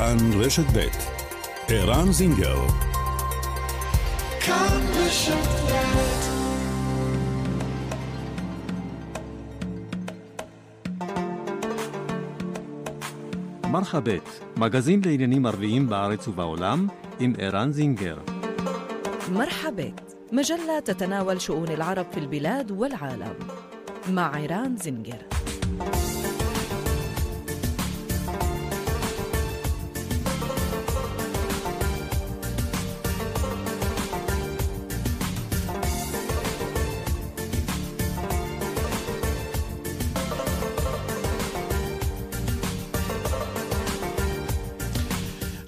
כאן רשת ב' ערן זינגר כאן רשת מרחבת, מגזין לעניינים ערביים בארץ ובעולם, עם ערן זינגר. مرحبت مجلة تتناول شؤون العرب في البلاد والعالم مع عيران زنجر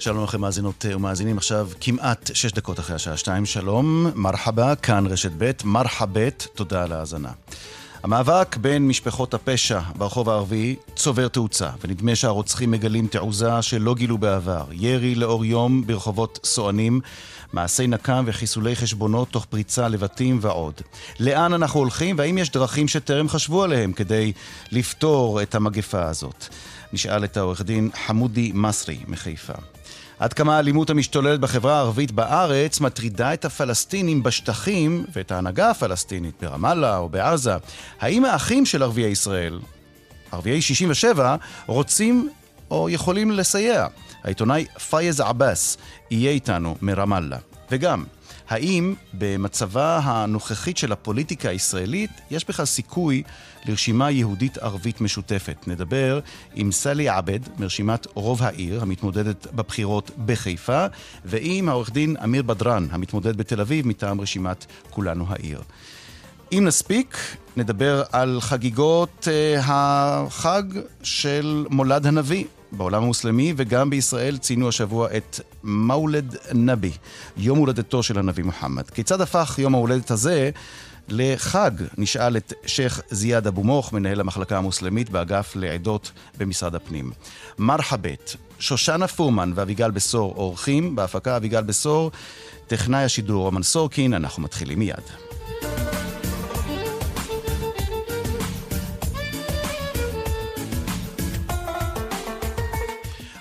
שלום לכם מאזינות ומאזינים, עכשיו כמעט שש דקות אחרי השעה שתיים, שלום, מרחבה, כאן רשת ב', מרחבת, תודה על ההאזנה. המאבק בין משפחות הפשע ברחוב הערבי צובר תאוצה, ונדמה שהרוצחים מגלים תעוזה שלא גילו בעבר. ירי לאור יום ברחובות סוענים, מעשי נקם וחיסולי חשבונות תוך פריצה לבתים ועוד. לאן אנחנו הולכים, והאם יש דרכים שטרם חשבו עליהם כדי לפתור את המגפה הזאת? נשאל את העורך דין חמודי מסרי מחיפה. עד כמה האלימות המשתוללת בחברה הערבית בארץ מטרידה את הפלסטינים בשטחים ואת ההנהגה הפלסטינית ברמאללה או בעזה. האם האחים של ערביי ישראל, ערביי 67, רוצים או יכולים לסייע? העיתונאי פייז עבאס יהיה איתנו מרמאללה. וגם, האם במצבה הנוכחית של הפוליטיקה הישראלית יש בכלל סיכוי לרשימה יהודית-ערבית משותפת? נדבר עם סלי עבד מרשימת רוב העיר, המתמודדת בבחירות בחיפה, ועם העורך דין אמיר בדראן, המתמודד בתל אביב מטעם רשימת כולנו העיר. אם נספיק, נדבר על חגיגות uh, החג של מולד הנביא. בעולם המוסלמי וגם בישראל ציינו השבוע את מאולד נבי, יום הולדתו של הנביא מוחמד. כיצד הפך יום ההולדת הזה לחג? נשאל את שייח' זיאד אבו מוך, מנהל המחלקה המוסלמית באגף לעדות במשרד הפנים. מרחבת, שושנה פורמן ואביגל בשור אורחים, בהפקה אביגל בשור, טכנאי השידור רומן סורקין, אנחנו מתחילים מיד.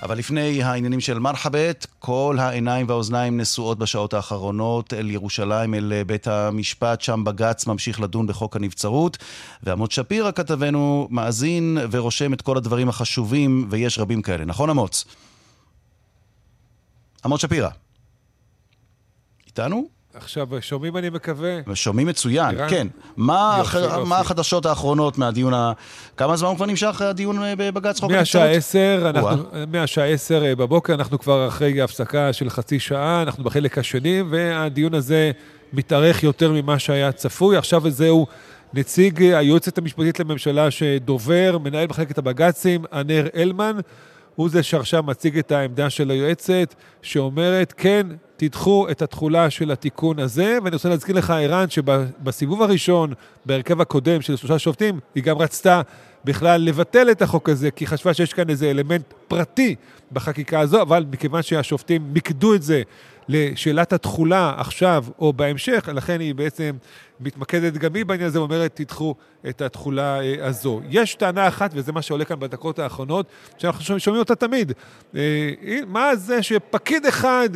אבל לפני העניינים של מרחבת, כל העיניים והאוזניים נשואות בשעות האחרונות אל ירושלים, אל בית המשפט, שם בג"ץ ממשיך לדון בחוק הנבצרות. ועמוד שפירא, כתבנו, מאזין ורושם את כל הדברים החשובים, ויש רבים כאלה. נכון, אמוץ? עמוד שפירא. איתנו? עכשיו, שומעים אני מקווה? שומעים מצוין, אירן? כן. מה, יופי, הח... יופי. מה החדשות האחרונות מהדיון ה... כמה זמן כבר נמשך הדיון אה, בבג"ץ חוק הנבצרות? מהשעה עשר, אנחנו... מהשעה עשר אה, בבוקר, אנחנו כבר אחרי הפסקה של חצי שעה, אנחנו בחלק השני, והדיון הזה מתארך יותר ממה שהיה צפוי. עכשיו זהו נציג היועצת המשפטית לממשלה שדובר, מנהל מחלקת הבג"צים, ענר אלמן. הוא זה שעכשיו מציג את העמדה של היועצת, שאומרת, כן, תדחו את התחולה של התיקון הזה, ואני רוצה להזכיר לך, ערן, שבסיבוב הראשון, בהרכב הקודם של שלושה שופטים, היא גם רצתה בכלל לבטל את החוק הזה, כי היא חשבה שיש כאן איזה אלמנט פרטי בחקיקה הזו, אבל מכיוון שהשופטים מיקדו את זה לשאלת התחולה עכשיו או בהמשך, לכן היא בעצם מתמקדת גם היא בעניין הזה, ואומרת, תדחו את התחולה אה, הזו. יש טענה אחת, וזה מה שעולה כאן בדקות האחרונות, שאנחנו שומעים אותה תמיד. אה, מה זה שפקיד אחד...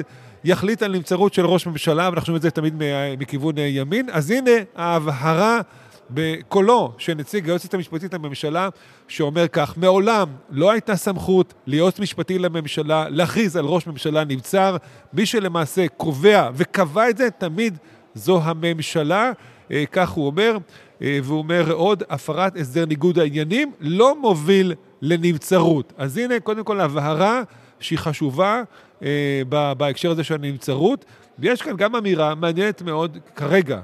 יחליט על נבצרות של ראש ממשלה, ואנחנו שומעים את זה תמיד מכיוון אה, ימין. אז הנה ההבהרה בקולו של נציג היועצת המשפטית לממשלה, שאומר כך, מעולם לא הייתה סמכות ליועץ משפטי לממשלה להכריז על ראש ממשלה נבצר. מי שלמעשה קובע וקבע את זה תמיד זו הממשלה, כך הוא אומר, אה, והוא אומר עוד, הפרת הסדר ניגוד העניינים לא מוביל לנבצרות. אז הנה, קודם כל הבהרה שהיא חשובה אה, בהקשר הזה של הנבצרות, ויש כאן גם אמירה מעניינת מאוד כרגע,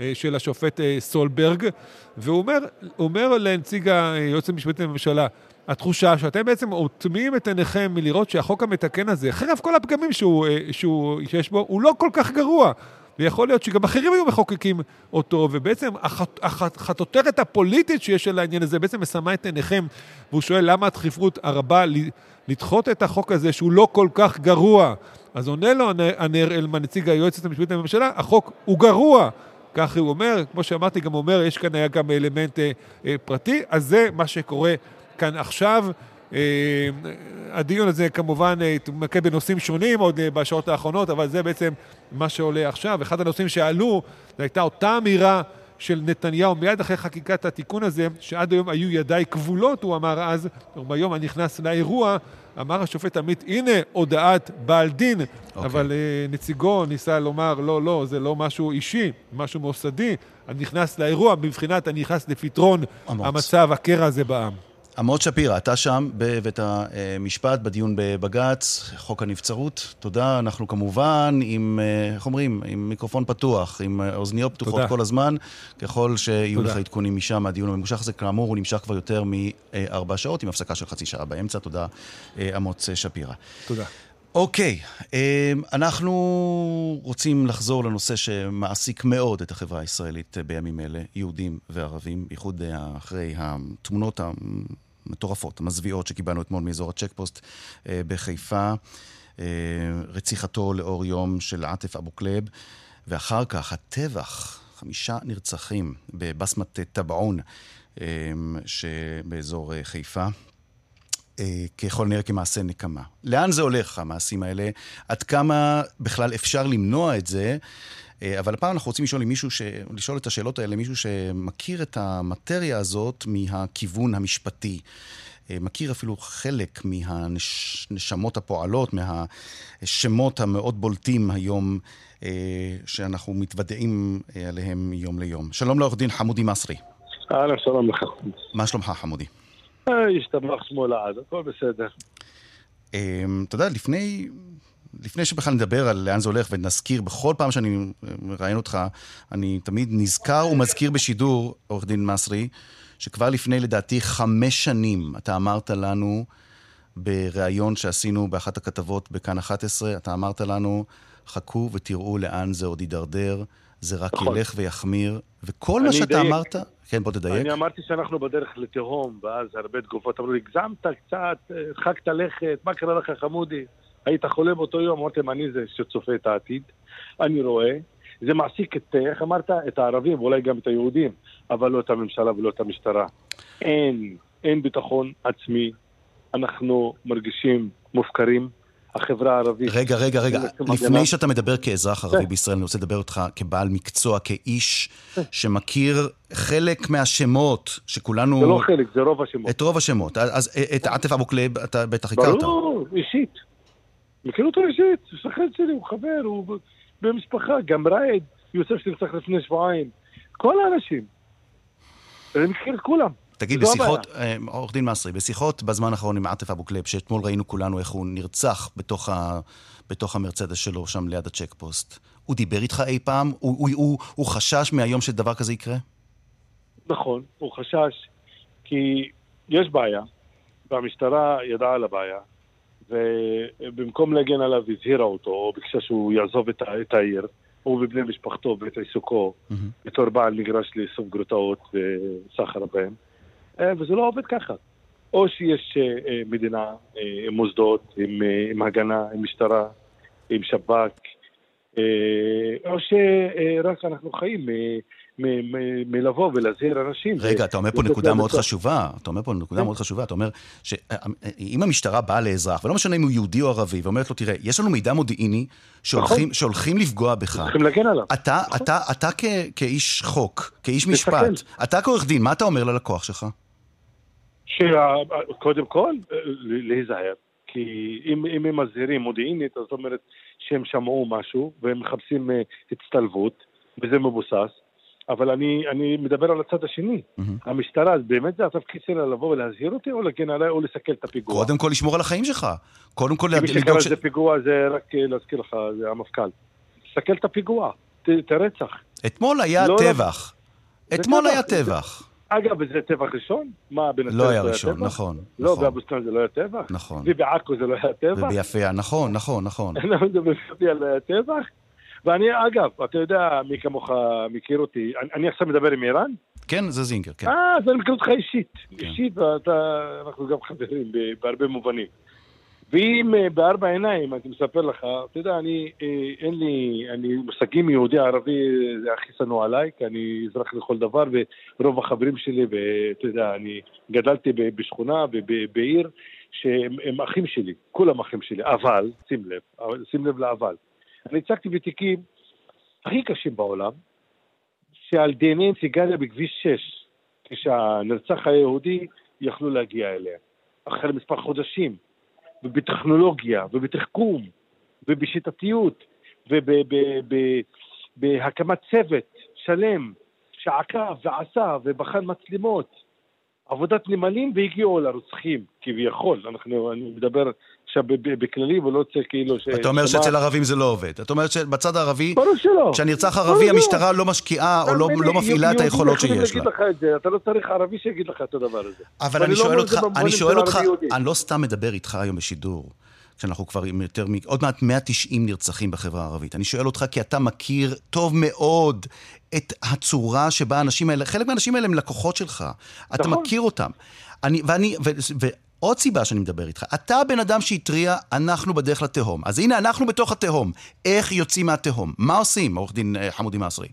אה, של השופט אה, סולברג, והוא אומר, אומר לנציג היועץ המשפטי לממשלה, התחושה שאתם בעצם אוטמים את עיניכם מלראות שהחוק המתקן הזה, חרף כל הפגמים שהוא, שהוא, שיש בו, הוא לא כל כך גרוע. ויכול להיות שגם אחרים היו מחוקקים אותו, ובעצם החטוטרת הפוליטית שיש על העניין הזה בעצם מסמה את עיניכם, והוא שואל למה הדחיפות הרבה לדחות את החוק הזה שהוא לא כל כך גרוע. אז עונה לו ענר אלמן, נציג היועצת המשפטית לממשלה, החוק הוא גרוע. כך הוא אומר, כמו שאמרתי, גם אומר, יש כאן היה גם אלמנט אה, אה, פרטי, אז זה מה שקורה כאן עכשיו. אה, הדיון הזה כמובן אה, מתמקד בנושאים שונים עוד אה, בשעות האחרונות, אבל זה בעצם מה שעולה עכשיו. אחד הנושאים שעלו, זו הייתה אותה אמירה של נתניהו מיד אחרי חקיקת התיקון הזה, שעד היום היו ידיי כבולות, הוא אמר אז, וביום הנכנס לאירוע, אמר השופט עמית, הנה הודעת בעל דין, okay. אוקיי. אבל uh, נציגו ניסה לומר, לא, לא, זה לא משהו אישי, משהו מוסדי. אני נכנס לאירוע, בבחינת אני נכנס לפתרון. המצב, הקרע הזה בעם. עמוד שפירא, אתה שם בבית המשפט, בדיון בבג"ץ, חוק הנבצרות. תודה. אנחנו כמובן עם, אה, איך אומרים, עם מיקרופון פתוח, עם אה, אוזניות פתוחות תודה. כל הזמן, ככל שיהיו תודה. לך עדכונים משם, מהדיון הממושך הזה. כאמור, הוא נמשך כבר יותר מארבע שעות, עם הפסקה של חצי שעה באמצע. תודה, אה, אמוץ שפירא. תודה. אוקיי, אה, אנחנו רוצים לחזור לנושא שמעסיק מאוד את החברה הישראלית אה, בימים אלה, יהודים וערבים, בייחוד אה, אחרי התמונות המטורפות, המזוויעות שקיבלנו אתמול מאזור הצ'קפוסט אה, בחיפה, אה, רציחתו לאור יום של עטף אבו קלב, ואחר כך הטבח, חמישה נרצחים בבסמת טבעון אה, שבאזור אה, חיפה. אה, ככל הנראה כמעשה נקמה. לאן זה הולך, המעשים האלה? עד כמה בכלל אפשר למנוע את זה? אה, אבל הפעם אנחנו רוצים לשאול, מישהו ש... לשאול את השאלות האלה, מישהו שמכיר את המטריה הזאת מהכיוון המשפטי. אה, מכיר אפילו חלק מהנשמות הפועלות, מהשמות המאוד בולטים היום אה, שאנחנו מתוודעים עליהם מיום ליום. שלום לעורך דין חמודי מסרי. אהלן, שלום לך. מה שלומך, חמודי? השתבח שמו לעד, הכל בסדר. אתה יודע, לפני, לפני שבכלל נדבר על לאן זה הולך ונזכיר, בכל פעם שאני מראיין אותך, אני תמיד נזכר ומזכיר בשידור, עורך דין מסרי, שכבר לפני לדעתי חמש שנים אתה אמרת לנו, בריאיון שעשינו באחת הכתבות בכאן 11, אתה אמרת לנו, חכו ותראו לאן זה עוד יידרדר, זה רק נכון. ילך ויחמיר, וכל מה שאתה אדייק. אמרת... כן, בוא תדייק. אני אמרתי שאנחנו בדרך לתהום, ואז הרבה תגובות אמרו לי, הגזמת קצת, הרחקת לכת, מה קרה לך חמודי? היית חולה באותו יום? אמרתם, אני זה שצופה את העתיד, אני רואה. זה מעסיק את, איך אמרת? את הערבים, ואולי גם את היהודים, אבל לא את הממשלה ולא את המשטרה. אין, אין ביטחון עצמי. אנחנו מרגישים מופקרים. החברה הערבית... רגע, רגע, רגע. לפני הגנה. שאתה מדבר כאזרח ערבי כן. בישראל, אני רוצה לדבר אותך כבעל מקצוע, כאיש שמכיר חלק מהשמות שכולנו... זה לא חלק, זה רוב השמות. את רוב השמות. אז את עטף אבו קליב אתה בטח הכרת. ברור, אישית. מכיר אותו אישית, הוא שכן שלי, הוא חבר, הוא במשפחה, גם ראיד, יוסף שנרצח לפני שבועיים. כל האנשים. אני מכיר את כולם. תגיד, בשיחות, אה, עורך דין מסרי, בשיחות בזמן האחרון עם עטף אבו קליב, שאתמול ראינו כולנו איך הוא נרצח בתוך, ה, בתוך המרצדס שלו, שם ליד הצ'ק פוסט, הוא דיבר איתך אי פעם? הוא, הוא, הוא, הוא חשש מהיום שדבר כזה יקרה? נכון, הוא חשש, כי יש בעיה, והמשטרה ידעה על הבעיה, ובמקום להגן עליו הזהירה אותו, או ביקשה שהוא יעזוב את, את העיר, הוא ובני משפחתו ואת עיסוקו, מהמם. בתור בעל מגרש לאיסוף גרוטאות וסחר בהם, אה, וזה לא עובד ככה. או שיש אה, אה, מדינה עם מוסדות, עם, עם הגנה, עם משטרה, עם שב"כ, או שרק אנחנו חיים מ- מ- מ- מלבוא ולהזהיר אנשים. רגע, אתה אומר פה נקודה מאוד. חשובה. אתה אומר פה נקודה כן. מאוד חשובה. אתה אומר שאם המשטרה באה לאזרח, ולא משנה אם הוא יהודי או ערבי, ואומרת לו, תראה, יש לנו מידע מודיעיני שהולכים שהולכים לפגוע בך. צריכים להגן עליו. אתה, אתה, אתה כ- כאיש חוק, כאיש. משפט, אתה כעורך דין, מה אתה אומר ללקוח שלך? שקודם כל, אה, להיזהר. כי אם, אם הם מזהירים מודיעינית, זאת אומרת שהם שמעו משהו והם מחפשים אה, הצטלבות, וזה מבוסס. אבל אני, אני מדבר על הצד השני. מהמם. המשטרה, באמת זה התפקיד שלה לבוא ולהזהיר אותי, או להגן עליי, או לסכל את הפיגוע? קודם כל לשמור על החיים שלך. קודם כל מי שקרא לדאוג ש... לזה פיגוע זה רק אה, להזכיר לך, זה המפכ"ל. תסתכל את הפיגוע, ת- את הרצח. אתמול היה לא, לא. טבח. אתמול טבח. היה טבח. אגב, זה טבח ראשון? מה, בנצרת לא היה ראשון, טבח? נכון. לא, נכון, באבו סנאן זה לא היה טבח? נכון. ובעכו זה לא היה טבח? וביפיע, נכון, נכון, נכון. אנחנו מדברים על הטבח. ואני, אגב, אתה יודע, מי כמוך מכיר אותי, אני, אני עכשיו מדבר עם איראן? כן, זה זינגר, כן. אה, אז אני מכיר אותך אישית. כן. אישית, ואתה, אנחנו גם חברים בהרבה מובנים. ואם אה, בארבע עיניים, אני מספר לך, אתה יודע, אני, אה, אין לי, אני, מושגים יהודי ערבי זה הכי שנוא עליי, כי אני אזרח לכל דבר, ורוב החברים שלי, ואתה יודע, אני גדלתי בשכונה ובעיר שהם הם אחים שלי, כולם אחים שלי, אבל, שים לב, שים לב לאבל. אני הצגתי בתיקים הכי קשים בעולם, שעל דנ"א סיגריה בכביש 6, כשהנרצח היהודי יכלו להגיע אליה. אחרי מספר חודשים, ובטכנולוגיה, ובתחכום, ובשיטתיות, ובהקמת צוות שלם שעקב ועשה ובחן מצלמות, עבודת נמלים והגיעו לרוצחים, כביכול. אנחנו, אני מדבר עכשיו בכללי ולא רוצה כאילו ש... אתה אומר שאצל ערבים זה לא עובד. אתה אומר שבצד הערבי, ברור שלא. כשנרצח ערבי. המשטרה לא משקיעה או לא- לא מפעילה את היכולות שיש לה. אתה לא צריך ערבי שיגיד לך את הדבר הזה. אבל אני לא שואל אותך, אני שואל אותך. אני לא סתם מדבר איתך היום בשידור, כשאנחנו כבר עם יותר מ... עוד מעט 190 נרצחים בחברה הערבית. אני שואל אותך כי אתה מכיר טוב מאוד את הצורה שבה האנשים האלה, חלק מהאנשים האלה הם לקוחות שלך. אתה נכון. מכיר אותם. אני, ואני, ו, ועוד סיבה שאני מדבר איתך, אתה הבן אדם שהתריע, אנחנו בדרך לתהום. אז הנה, אנחנו בתוך התהום. איך יוצאים מהתהום? מה עושים, עורך דין אה, חמודי מסרי?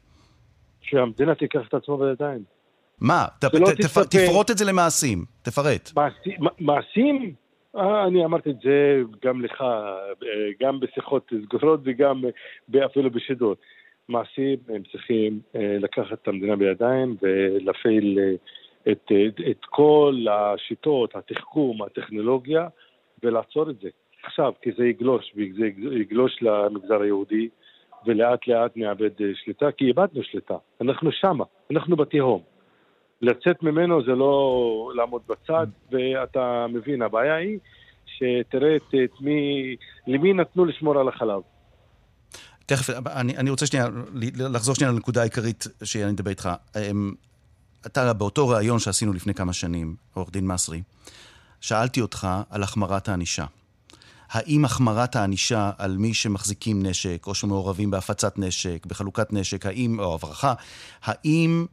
שהמדינה תיקח את עצמה בידיים. מה? ת, ת, תפ, תצפה- תפרוט את זה למעשים. תפרט. מעשי- מעשים? אה, אני אמרתי את זה גם לך, אה, גם בשיחות סגורות וגם אה, אפילו בשידור. מעשים, הם צריכים לקחת את המדינה בידיים ולהפעיל את, את, את כל השיטות, התחכום, הטכנולוגיה, ולעצור את זה. עכשיו, כי זה יגלוש, וזה יגלוש למגזר היהודי, ולאט לאט נאבד שליטה, כי איבדנו שליטה. אנחנו שמה, אנחנו בתהום. לצאת ממנו זה לא לעמוד בצד, ואתה מבין, הבעיה היא שתראה את, את מי, למי נתנו לשמור על החלב. תכף, אני, אני רוצה שנייה, לחזור שנייה לנקודה העיקרית שאני מדבר איתך. אמ, אתה, באותו ראיון שעשינו לפני כמה שנים, עורך דין מסרי, שאלתי אותך על החמרת הענישה. האם החמרת הענישה על מי שמחזיקים נשק, או שמעורבים בהפצת נשק, בחלוקת נשק, האם, או הברחה, האם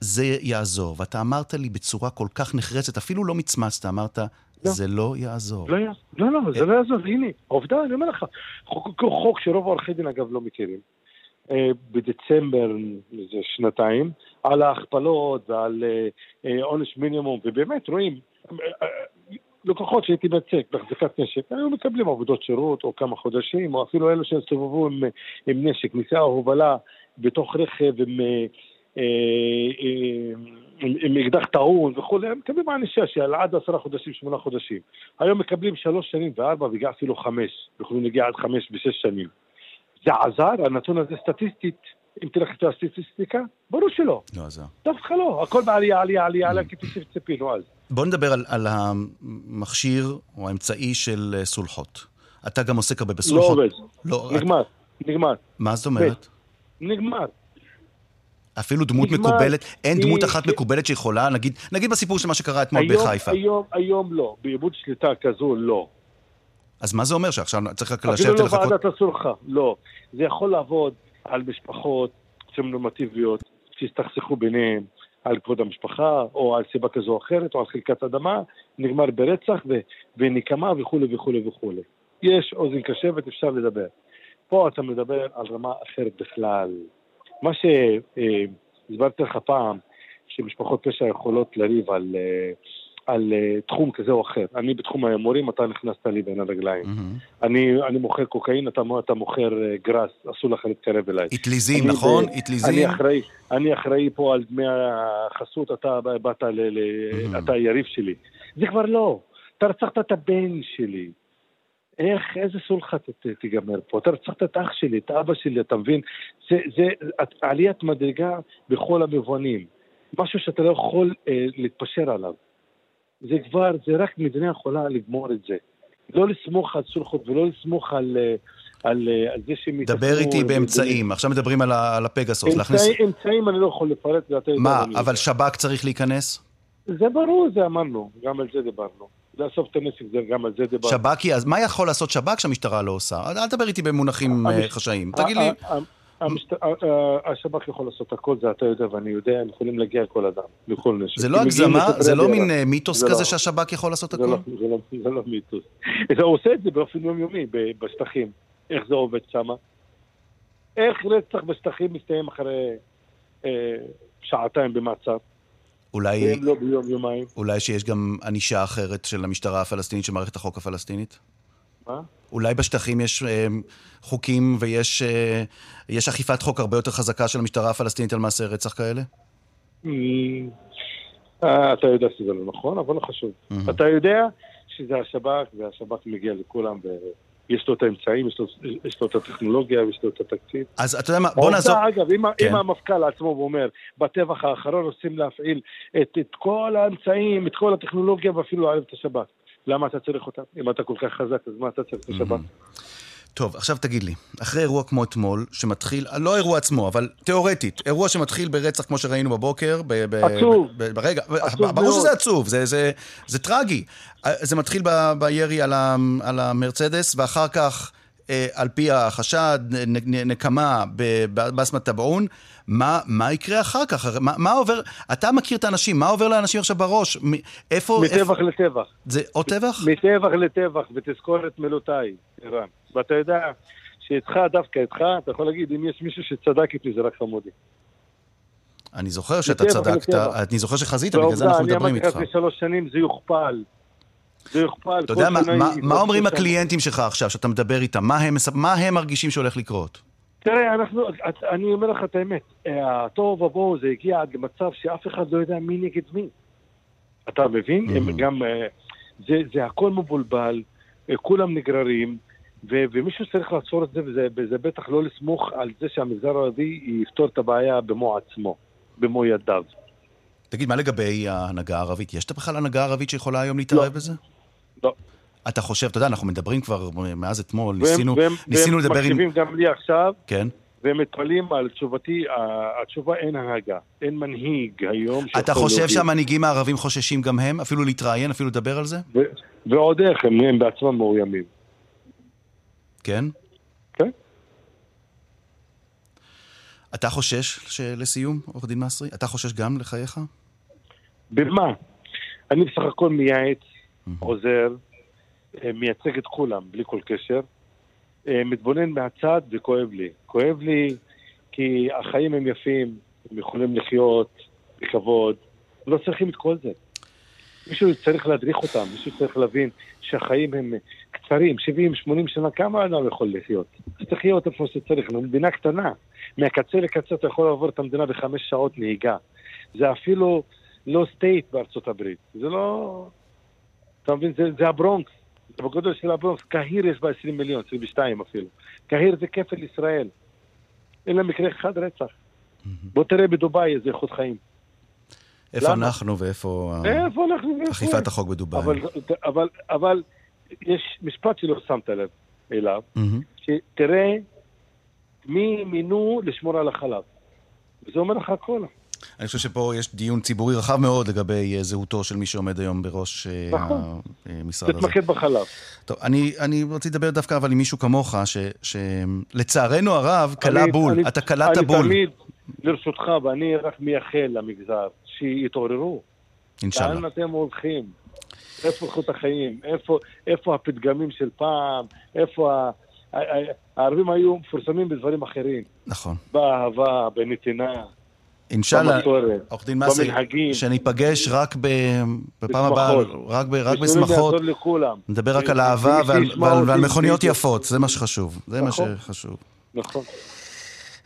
זה יעזור? ואתה אמרת לי בצורה כל כך נחרצת, אפילו לא מצמצת, אמרת, לא. זה לא יעזור. לא, לא, לא, זה לא יעזור, הנה, עובדה, אני אומר לך. חוק, חוק שרוב עורכי דין אגב לא מכירים. אה, בדצמבר, זה שנתיים, על ההכפלות ועל אה, אה, עונש מינימום, ובאמת רואים, אה, אה, לקוחות שהייתי מייצג בהחזקת נשק, היו מקבלים עבודות שירות או כמה חודשים, או אפילו אלו שהסתובבו עם, עם נשק, נסיעה הובלה בתוך רכב עם, אה, אה, אה, עם, עם אקדח טעון וכולי, הם מקבלים ענישה של עד עשרה חודשים, שמונה חודשים. היום מקבלים שלוש שנים וארבע וגם אפילו חמש, יכולים להגיע עד חמש ושש שנים. זה עזר, הנתון הזה סטטיסטית, אם תלך את הסטטיסטיקה, ברור שלא, לא עזר. דווקא לא, הכל בעלייה, עלייה, עלייה, עלייה, כפי שציפינו אז. בוא נדבר על, על המכשיר או האמצעי של אה, סולחות. אתה גם עוסק הרבה לא בסולחות. עובד, לא, נגמר, נגמר, מה זאת אומרת? נגמר. אפילו דמות נגמר. מקובלת, אין דמות אחת כי- מקובלת שיכולה, נגיד, נגיד בסיפור של מה שקרה אתמול היום, בחיפה. היום, היום לא, באיבוד שליטה כזו לא. אז מה זה אומר שעכשיו צריך רק אפילו לשבת לא לחכות? ועדת הסולחה, לא. זה יכול לעבוד על משפחות שהן נורמטיביות, שהסתכסכו ביניהן, על כבוד המשפחה, או על סיבה כזו או אחרת, או על חלקת אדמה, נגמר ברצח ו- ונקמה וכולי וכולי וכולי. יש אוזן קשבת, אפשר לדבר. פה אתה מדבר על רמה אחרת בכלל. מה שהסברתי לך פעם, שמשפחות פשע יכולות לריב על, אה, על אה, תחום כזה או אחר. אני בתחום ההימורים, אתה נכנסת לי בין הרגליים. מהמם. אני, אני מוכר קוקאין, אתה, אתה מוכר אה, גראס, אסור לך להתקרב אליי. אטליזים, נכון? אטליזים. אני אחראי, אני אחראי פה על דמי החסות, אתה באת ל... ל Mhm. אתה יריב שלי. זה כבר לא. אתה רצחת את הבן שלי. איך, איזה סולחה תיגמר פה? אתה רצחת את אח שלי, את אבא שלי, אתה מבין? זה, זה את- עליית מדרגה בכל המובנים. משהו שאתה לא יכול אה, להתפשר עליו. זה כבר, זה רק מדינה יכולה לגמור את זה. לא לסמוך על סולחות ולא לסמוך על, אה, על, אה, על זה שהם דבר יתעסקו איתי ב- באמצעים. עכשיו מדברים על על הפגסוס. להכניס... אמצעי, אמצעים אני לא יכול לפרט. מה, אבל. שב"כ צריך להיכנס? זה ברור, זה אמרנו, גם על זה דיברנו. לאסוף את הנשק, זה גם על זה דיברנו. שב"כי, אז מה יכול לעשות שב"כ שהמשטרה לא עושה? אל תדבר איתי במונחים אה, חשאיים. תגיד לי, השב"כ יכול לעשות הכל, זה אתה יודע ואני יודע, הם יכולים להגיע לכל אדם, לכל נשק. זה לא הגזמה? זה לא. מין אה, מיתוס זה כזה לא. שהשב"כ יכול לעשות זה הכל? לא, זה, לא, לא מיתוס. זה עושה את זה באופן יומיומי בשטחים. איך זה עובד שם? איך רצח בשטחים מסתיים אחרי אה, שעתיים במעצר? אולי... והם לא ביום יומיים? אולי שיש גם ענישה אחרת של המשטרה הפלסטינית, של מערכת החוק הפלסטינית? מה? אולי בשטחים יש אה, חוקים ויש אה, יש אכיפת חוק הרבה יותר חזקה של המשטרה הפלסטינית על מעשי רצח כאלה? אה, אתה יודע שזה לא נכון, אבל לא חשוב. מהמם. אתה יודע שזה השב"כ, והשב"כ מגיע לכולם, ויש לו את האמצעים, יש לו- יש לו את הטכנולוגיה, יש לו את התקציב. אז אתה יודע מה, בוא נעזוב... אגב, אם, כן. אם המפכ"ל עצמו אומר, בטבח האחרון רוצים להפעיל את, את כל האמצעים, את כל הטכנולוגיה, ואפילו לערב את השב"כ. למה אתה צריך אותה? אם אתה כל כך חזק, אז מה אתה צריך את השב"כ? טוב, עכשיו תגיד לי, אחרי אירוע כמו אתמול, שמתחיל, לא האירוע עצמו, אבל תיאורטית, אירוע שמתחיל ברצח כמו שראינו בבוקר, ב, ב, עצוב. ב, ברגע, עצוב ברור מאוד. שזה עצוב, זה, זה, זה טרגי. אה, זה מתחיל ב, בירי על, ה, על המרצדס, ואחר כך, על פי החשד, נקמה בבסמת טבעון. מה, מה יקרה אחר כך? מה, מה עובר, אתה מכיר את האנשים, מה עובר לאנשים עכשיו בראש? מ- איפה, איפה, מטבח לטבח. זה עוד טבח? מטבח לטבח, ותזכור את מילותיי, ערן. ואתה יודע שאיתך, דווקא איתך, אתה יכול להגיד, אם יש מישהו שצדק איתי, זה רק חמודי. אני זוכר שאתה צדקת. אני זוכר שחזית, בגלל זה אנחנו אני מדברים אמרתי לך איתך. לפני שלוש שנים, זה יוכפל. זה יוכפל. אתה יודע מה, מה, מה אומרים. הקליינטים שלך עכשיו, שאתה מדבר איתם? מה הם, מה הם מרגישים שהולך לקרות? תראה, אנחנו, את- אני אומר לך את האמת, אה, התוהו ובוהו זה הגיע עד למצב שאף אחד לא יודע מי נגד מי. אתה מבין? הם Mhm. גם, אה, זה, זה הכל מבולבל, אה, כולם נגררים, ו- ומישהו צריך לעצור את זה, וזה, וזה בטח לא לסמוך על זה שהמגזר הערבי יפתור את הבעיה במו עצמו, במו ידיו. תגיד, מה לגבי ההנהגה הערבית? יש בכלל הנהגה ערבית שיכולה היום להתערב לא. בזה? לא. אתה חושב, אתה יודע, אנחנו מדברים כבר מאז אתמול, והם- ניסינו, והם- ניסינו והם לדבר עם... מקשיבים גם לי עכשיו, כן. והם מתפלאים על תשובתי, התשובה אין הנהגה, אין מנהיג היום אתה חושב להוביל. שהמנהיגים הערבים חוששים גם הם? אפילו להתראיין, אפילו לדבר על זה? ו- ועוד איך, הם, הם בעצמם מאוימים. כן? כן. אתה חושש, לסיום, עורך דין מסרי? אתה חושש גם לחייך? במה? אני בסך הכל מייעץ, עוזר, אה, מייצג את כולם, בלי כל קשר. אה, מתבונן מהצד וכואב לי. כואב לי כי החיים הם יפים, הם יכולים לחיות בכבוד, לא צריכים את כל זה. מישהו צריך להדריך אותם, מישהו צריך להבין שהחיים הם קצרים, 70-80 שנה, כמה אדם יכול לחיות? אז תחיה אותם איפה שצריך, אנחנו מדינה קטנה. מהקצה לקצה אתה יכול לעבור את המדינה בחמש שעות נהיגה. זה אפילו לא state בארצות הברית, זה לא... אתה מבין? זה, זה הברונקס, זה בגודל של הברונקס. קהיר יש בה 20 מיליון, 22 אפילו. קהיר זה כפל ישראל. אין לה מקרה אחד רצח. בוא תראה בדובאי איזה איכות חיים. איפה למה? אנחנו ואיפה איפה אנחנו? אכיפת? החוק בדובאי? אבל, אבל, אבל יש משפט שלא שמת לב אליו, מהמם. שתראה מי מינו לשמור על החלב. וזה אומר לך הכל. אני חושב שפה יש דיון ציבורי רחב מאוד לגבי אה, זהותו של מי שעומד היום בראש אה, נכון. המשרד הזה. תתמקד בחלב. טוב, אני, אני רציתי לדבר דווקא אבל עם מישהו כמוך, שלצערנו הרב, קלה בול. אני- אתה קלעת בול. אני תמיד לרשותך, ואני רק מייחל למגזר, שיתעוררו. אינשאללה. לאן אתם הולכים? איפה איכות החיים? איפה, איפה הפתגמים של פעם? איפה ה- הערבים היו מפורסמים בדברים אחרים. נכון. באהבה, בנתינה, אינשאללה, עורך דין מסי. שניפגש רק ב... בפעם הבאה. רק, ב... רק בשמחות. נדבר רק על אהבה ועל, ועל, ועל מכוניות. יפות, זה מה שחשוב. זה מה נכון. שחשוב. נכון.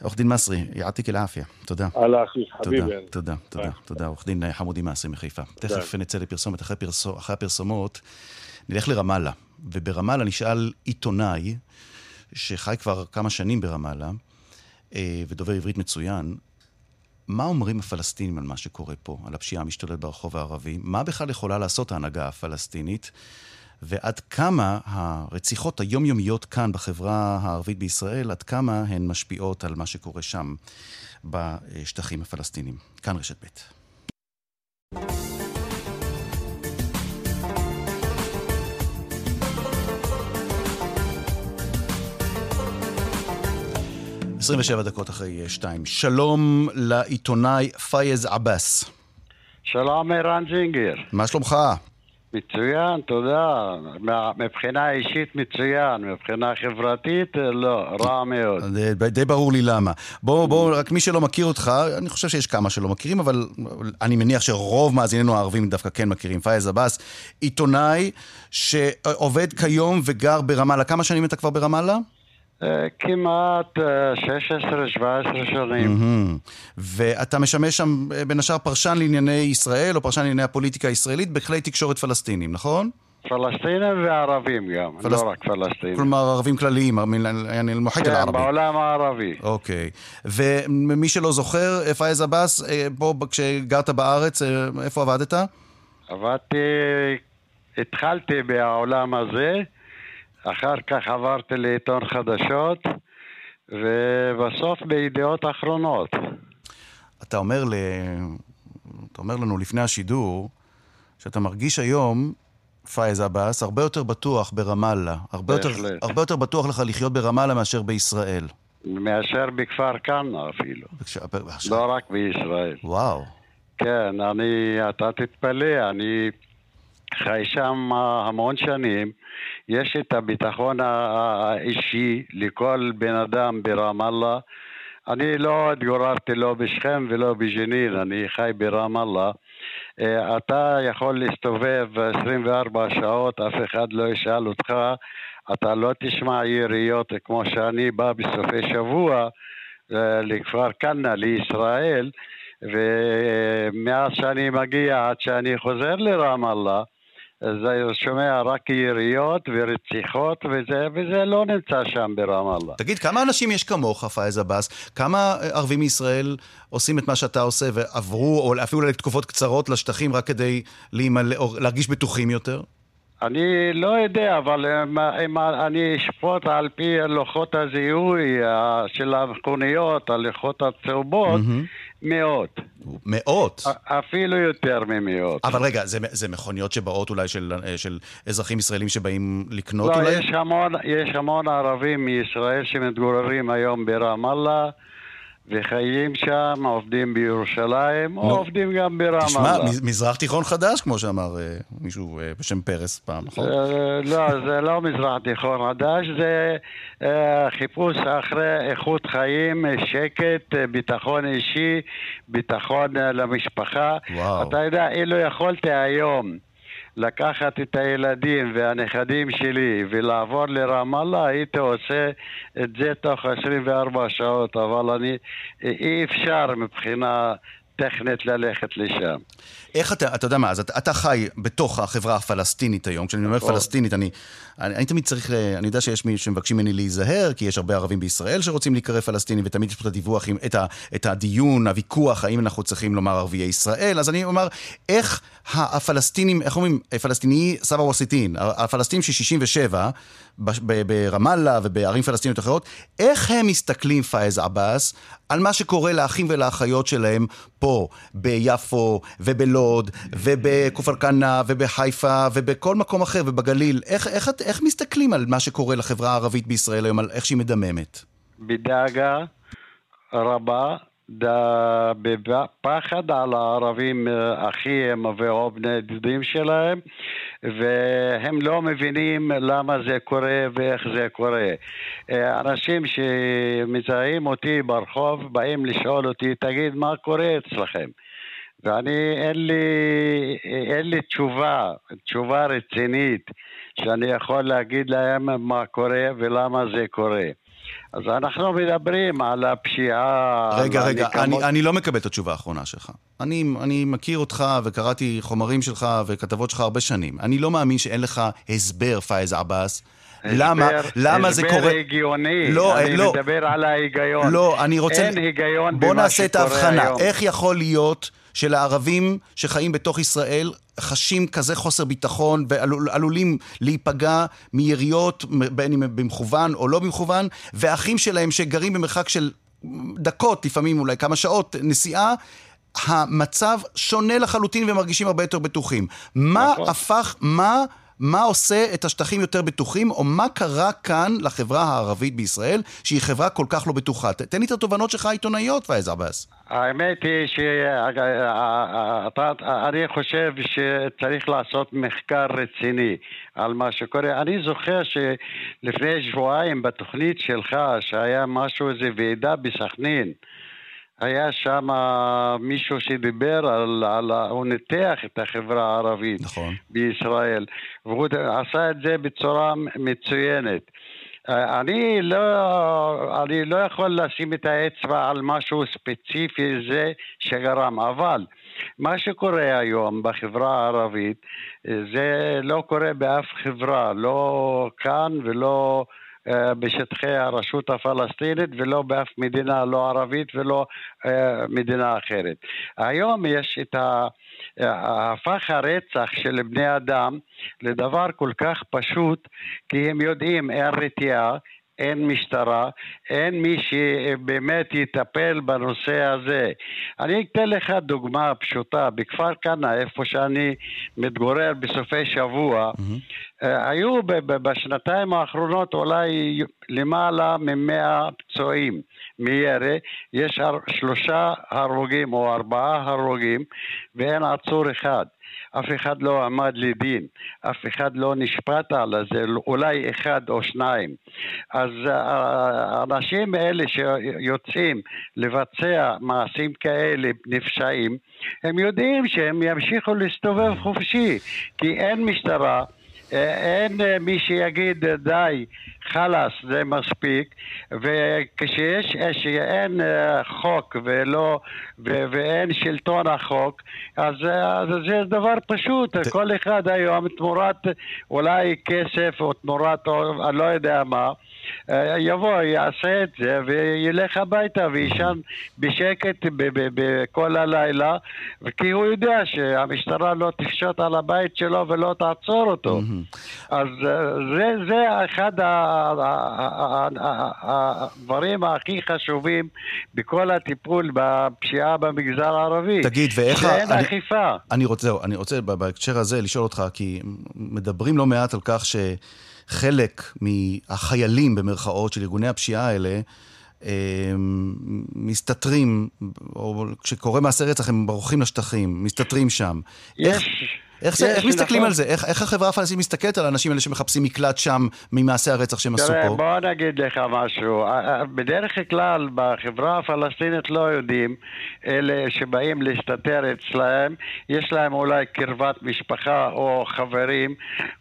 עורך דין מסרי, יעתיק אל-עפיה. תודה. על אחי, חביבי. תודה, תודה. תודה. עורך דין חמודי מעשי מחיפה. תכף נצא לפרסומת, אחרי, פרסו, אחרי הפרסומות נלך לרמאללה. וברמאללה נשאל עיתונאי, שחי כבר כמה שנים ברמאללה, אה, ודובר עברית מצוין, מה אומרים הפלסטינים על מה שקורה פה, על הפשיעה המשתוללת ברחוב הערבי? מה בכלל יכולה לעשות ההנהגה הפלסטינית? ועד כמה הרציחות היומיומיות כאן בחברה הערבית בישראל, עד כמה הן משפיעות על מה שקורה שם בשטחים הפלסטינים. כאן רשת ב'. 27 דקות אחרי שתיים. שלום לעיתונאי פייז עבאס. שלום ערן זינגר. מה שלומך? מצוין, תודה. מבחינה אישית מצוין, מבחינה חברתית לא, רע מאוד. די, די ברור לי למה. בוא, בוא, רק מי שלא מכיר אותך, אני חושב שיש כמה שלא מכירים, אבל אני מניח שרוב מאזיננו הערבים דווקא כן מכירים. פייז עבאס, עיתונאי שעובד כיום וגר ברמאללה. כמה שנים אתה כבר ברמאללה? כמעט 16-17 שנים. ואתה משמש שם בין השאר פרשן לענייני ישראל, או פרשן לענייני הפוליטיקה הישראלית, בכלי תקשורת פלסטינים, נכון? פלסטינים וערבים גם, לא רק פלסטינים. כלומר, ערבים כלליים, מוחק אל ערבי. כן, בעולם הערבי. אוקיי. ומי שלא זוכר, פייז עבאס, פה כשגרת בארץ, איפה עבדת? עבדתי, התחלתי בעולם הזה. אחר כך עברתי לעיתון חדשות, ובסוף בידיעות אחרונות. אתה אומר, ל... אתה אומר לנו לפני השידור, שאתה מרגיש היום, פייז עבאס, הרבה יותר בטוח ברמאללה. הרבה יותר, הרבה יותר בטוח לך לחיות ברמאללה מאשר בישראל. מאשר בכפר כנא אפילו. בקש... לא רק בישראל. וואו. כן, אני, אתה תתפלא, אני חי שם המון שנים. יש את הביטחון האישי לכל בן אדם ברמאללה. אני לא התגוררתי לא בשכם ולא בג'נין, אני חי ברמאללה. אה, אתה יכול להסתובב 24 שעות, אף אחד לא ישאל אותך, אתה לא תשמע יריות כמו שאני בא בסופי שבוע אה, לכפר כנא, לישראל, ומאז שאני מגיע עד שאני חוזר לרמאללה, זה שומע רק יריות ורציחות, וזה, וזה לא נמצא שם ברמאללה. תגיד, כמה אנשים יש כמוך, פאיז עבאס? כמה ערבים מישראל עושים את מה שאתה עושה ועברו, או אפילו לתקופות קצרות לשטחים רק כדי להימלא, או להרגיש בטוחים יותר? אני לא יודע, אבל אם, אם אני אשפוט על פי לוחות הזיהוי אה, של המכוניות, הלוחות הצהובות, mm-hmm. מאות. מאות? אפילו יותר ממאות. אבל רגע, זה, זה מכוניות שבאות אולי של, אה, של אזרחים ישראלים שבאים לקנות לא, אולי? יש המון, יש המון ערבים מישראל שמתגוררים היום ברמאללה. וחיים שם, עובדים בירושלים, או עובדים גם ברמאללה. תשמע, מזרח תיכון חדש, כמו שאמר אה, מישהו אה, בשם פרס פעם, נכון? לא, זה לא מזרח תיכון חדש, זה אה, חיפוש אחרי איכות חיים, שקט, ביטחון אישי, ביטחון למשפחה. וואו. אתה יודע, אילו יכולתי היום... לקחת את הילדים והנכדים שלי ולעבור לרמאללה, הייתי עושה את זה תוך 24 שעות, אבל אני, אי אפשר מבחינה טכנית ללכת לשם. איך אתה, אתה יודע מה, אז אתה, אתה חי בתוך החברה הפלסטינית היום. כשאני אומר נכון. פלסטינית, אני, אני, אני תמיד צריך, אני יודע שיש מי שמבקשים ממני להיזהר, כי יש הרבה ערבים בישראל שרוצים להיקרא פלסטינים, ותמיד יש פה את הדיווח, את, ה, את הדיון, הוויכוח, האם אנחנו צריכים לומר ערביי ישראל. אז אני אומר, איך הפלסטינים, איך אומרים, פלסטיני סבא ווסיטין, הפלסטינים של 67, ברמאללה ובערים פלסטיניות אחרות, איך הם מסתכלים, פאיז עבאס, על מה שקורה לאחים ולאחיות שלהם פה, ביפו ובלוד ובכפר כנא ובחיפה ובכל מקום אחר ובגליל. איך, איך מסתכלים על מה שקורה לחברה הערבית בישראל היום, על איך שהיא מדממת? בדאגה רבה בפחד על הערבים אה, אחיהם בני דודים שלהם והם לא מבינים למה זה קורה ואיך זה קורה. אה, אנשים שמזהים אותי ברחוב באים לשאול אותי, תגיד מה קורה אצלכם? ואני, אין לי, אין לי תשובה, תשובה רצינית שאני יכול להגיד להם מה קורה ולמה זה קורה. אז אנחנו מדברים על הפשיעה... רגע, רגע, אני, אני לא מקבל את התשובה האחרונה שלך. אני, אני מכיר אותך וקראתי חומרים שלך וכתבות שלך הרבה שנים. אני לא מאמין שאין לך הסבר, פייז עבאס. למה, למה זה קורה... הסבר הגיוני, לא, אני לא, מדבר על ההיגיון. לא, אני רוצה... אין היגיון בוא נעשה את ההבחנה. איך יכול להיות שלערבים שחיים בתוך ישראל חשים כזה חוסר ביטחון ועלולים להיפגע מיריות, בין אם במכוון או לא במכוון, ואחים שלהם שגרים במרחק של דקות, לפעמים אולי כמה שעות נסיעה, המצב שונה לחלוטין ומרגישים הרבה יותר בטוחים. מה נכון. הפך, מה מה עושה את השטחים יותר בטוחים, או מה קרה כאן לחברה הערבית בישראל, שהיא חברה כל כך לא בטוחה. תן לי את התובנות שלך העיתונאיות, פאיז עבאס. האמת היא שאני חושב שצריך לעשות מחקר רציני על מה שקורה. אני זוכר שלפני שבועיים בתוכנית שלך, שהיה משהו, איזה ועידה בסכנין, היה שם מישהו שדיבר על, על, הוא ניתח את החברה הערבית נכון. בישראל, והוא עשה את זה בצורה מצוינת. אני לא, אני לא יכול לשים את האצבע על משהו ספציפי זה שגרם, אבל מה שקורה היום בחברה הערבית זה לא קורה באף חברה, לא כאן ולא אה, בשטחי הרשות הפלסטינית ולא באף מדינה לא ערבית ולא אה, מדינה אחרת. היום יש את ה... הפך הרצח של בני אדם לדבר כל כך פשוט כי הם יודעים אין רתיעה אין משטרה, אין מי שבאמת יטפל בנושא הזה. אני אתן לך דוגמה פשוטה, בכפר כנא, איפה שאני מתגורר בסופי שבוע, mm-hmm. היו בשנתיים האחרונות אולי למעלה ממאה פצועים מירי, יש שלושה הרוגים או ארבעה הרוגים ואין עצור אחד. אף אחד לא עמד לדין, אף אחד לא נשפט על זה, אולי אחד או שניים. אז אה, האנשים האלה שיוצאים לבצע מעשים כאלה נפשעים, הם יודעים שהם ימשיכו להסתובב חופשי, כי אין משטרה. אין אה, מי שיגיד די, חלאס, זה מספיק, וכשיש, שאין אה, חוק ולא, ו, ואין שלטון החוק, אז, אז זה דבר פשוט, כל אחד היום תמורת אולי כסף או תמורת, אני לא יודע מה, אה, יבוא, יעשה את זה וילך הביתה ויישן בשקט כל הלילה כי הוא יודע שהמשטרה לא תפשוט על הבית שלו ולא תעצור אותו. אז אה, זה, זה אחד הדברים הכי חשובים בכל הטיפול בפשיעה במגזר הערבי. תגיד, ואיך... שאין אני, אכיפה. אני רוצה, אני רוצה בהקשר הזה לשאול אותך, כי מדברים לא מעט על כך ש... חלק מהחיילים, במרכאות, של ארגוני הפשיעה האלה, הם, מסתתרים, או כשקורה מעשה רצח הם ברוחים לשטחים, מסתתרים שם. יש... איך... איך, זה, איך מסתכלים נכון. על זה? איך, איך החברה הפלסטינית מסתכלת על האנשים האלה שמחפשים מקלט שם ממעשי הרצח שהם עשו פה? בוא נגיד לך משהו. בדרך כלל בחברה הפלסטינית לא יודעים, אלה שבאים להסתתר אצלהם, יש להם אולי קרבת משפחה או חברים,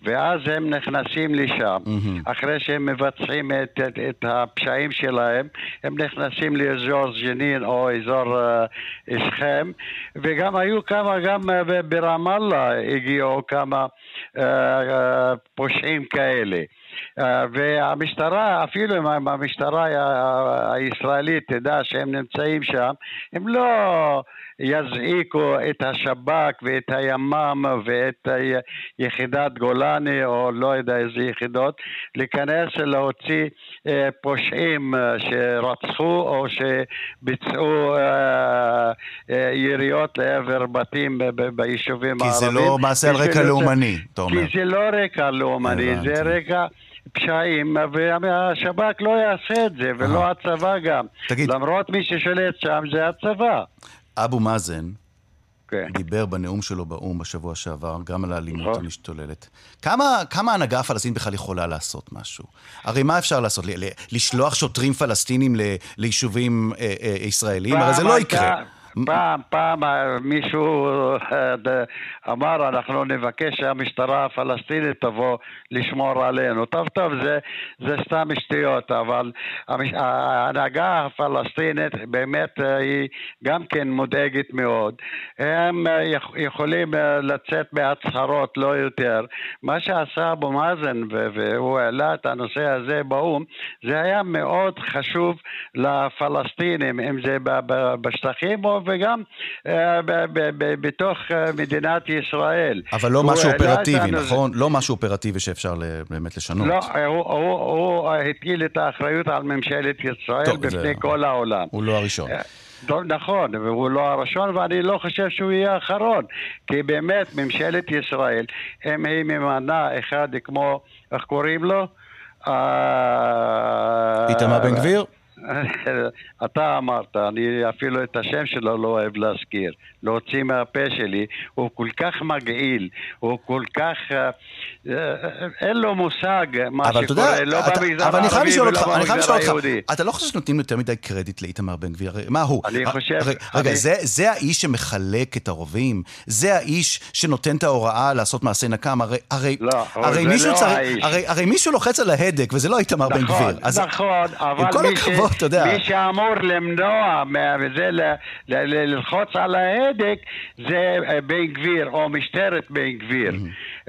ואז הם נכנסים לשם. Mm-hmm. אחרי שהם מבצעים את, את, את הפשעים שלהם, הם נכנסים לאזור ג'נין או אזור uh, שכם, וגם היו כמה גם ברמאללה. הגיעו כמה uh, uh, פושעים כאלה. Uh, והמשטרה, אפילו אם המשטרה הישראלית תדע שהם נמצאים שם, הם לא יזעיקו את השב"כ ואת הימ"מ ואת יחידת גולני או לא יודע איזה יחידות להיכנס להוציא אה, פושעים אה, שרצחו או שביצעו אה, יריות לעבר בתים ביישובים הערביים. כי זה לא מעשה על רקע לאומני, אתה אומר. כי זה לא רקע לאומני, זה רקע... פשעים, והשב"כ לא יעשה את זה, ולא הצבא גם. תגיד... למרות מי ששולט שם זה הצבא. אבו מאזן כן. דיבר בנאום שלו באו"ם בשבוע שעבר גם על האלימות נכון. המשתוללת. כמה, כמה ההנהגה הפלסטינית בכלל יכולה לעשות משהו? הרי מה אפשר לעשות? לשלוח שוטרים פלסטינים ליישובים אה, אה, ישראלים? הרי זה לא יקרה. פעם, פעם מישהו אה, אמר, אנחנו נבקש שהמשטרה הפלסטינית תבוא לשמור עלינו. טוב, טוב, זה, זה סתם שטויות, אבל ההנהגה הפלסטינית באמת אה, היא גם כן מודאגת מאוד. הם אה, יכולים לצאת בהצהרות, לא יותר. מה שעשה אבו מאזן, והוא העלה את הנושא הזה באו"ם, זה היה מאוד חשוב לפלסטינים, אם זה בשטחים או וגם אה, בתוך אה, מדינת ישראל. אבל לא משהו אופרטיבי, נכון? לא משהו אופרטיבי שאפשר באמת לשנות. לא, הוא הטיל את האחריות על ממשלת ישראל בפני כל העולם. הוא לא הראשון. אה, נכון, והוא לא הראשון, ואני לא חושב שהוא יהיה האחרון. כי באמת, ממשלת ישראל, אם היא ממנה אחד כמו, איך קוראים לו? איתמר בן גביר? אתה אמרת, אני אפילו את השם שלו לא אוהב להזכיר. להוציא מהפה שלי, הוא כל כך מגעיל, הוא כל כך... אה, אה, אין לו מושג מה שקורה, לא במגזר הערבי ולא במגזר היהודי. אתה לא חושב שנותנים יותר מדי קרדיט לאיתמר בן גביר? מה הוא? אני חושב... רגע, זה האיש שמחלק את הרובים? זה האיש שנותן את ההוראה לעשות מעשה נקם? הרי מישהו לוחץ על ההדק, וזה לא איתמר בן גביר. נכון, אבל מי שאמור למנוע וזה ללחוץ על ההדק זה אה, בן גביר או משטרת בן גביר.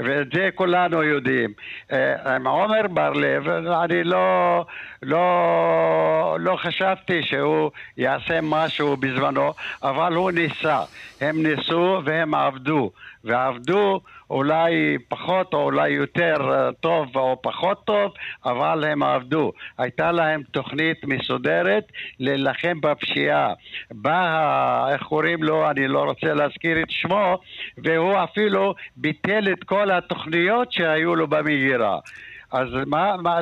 ואת זה כולנו יודעים. אה, עם עומר בר-לב אני לא, לא, לא חשבתי שהוא יעשה משהו בזמנו אבל הוא ניסה. הם ניסו והם עבדו ועבדו אולי פחות או אולי יותר אה, טוב או פחות טוב, אבל הם עבדו. הייתה להם תוכנית מסודרת להילחם בפשיעה. בא, איך קוראים לו, אני לא רוצה להזכיר את שמו, והוא אפילו ביטל את כל התוכניות שהיו לו במגירה. אז מה, מה,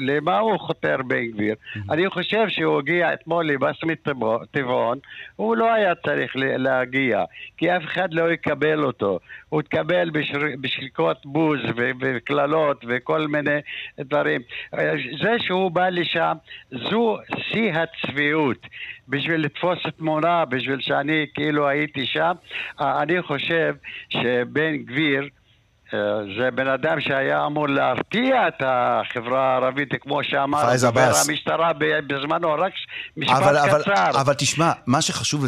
למה הוא חותר בן גביר? אני חושב שהוא הגיע אתמול לבסמית טבעון, הוא לא היה צריך להגיע, כי אף אחד לא יקבל אותו. הוא התקבל בשריקות בוז וקללות וכל מיני דברים. זה שהוא בא לשם, זו שיא הצביעות. בשביל לתפוס תמונה, בשביל שאני כאילו הייתי שם, אני חושב שבן גביר אה, זה בן אדם שהיה אמור להרתיע את החברה הערבית, כמו שאמר דובר המשטרה בזמנו, רק משפט אבל, קצר. אבל, אבל תשמע, מה שחשוב,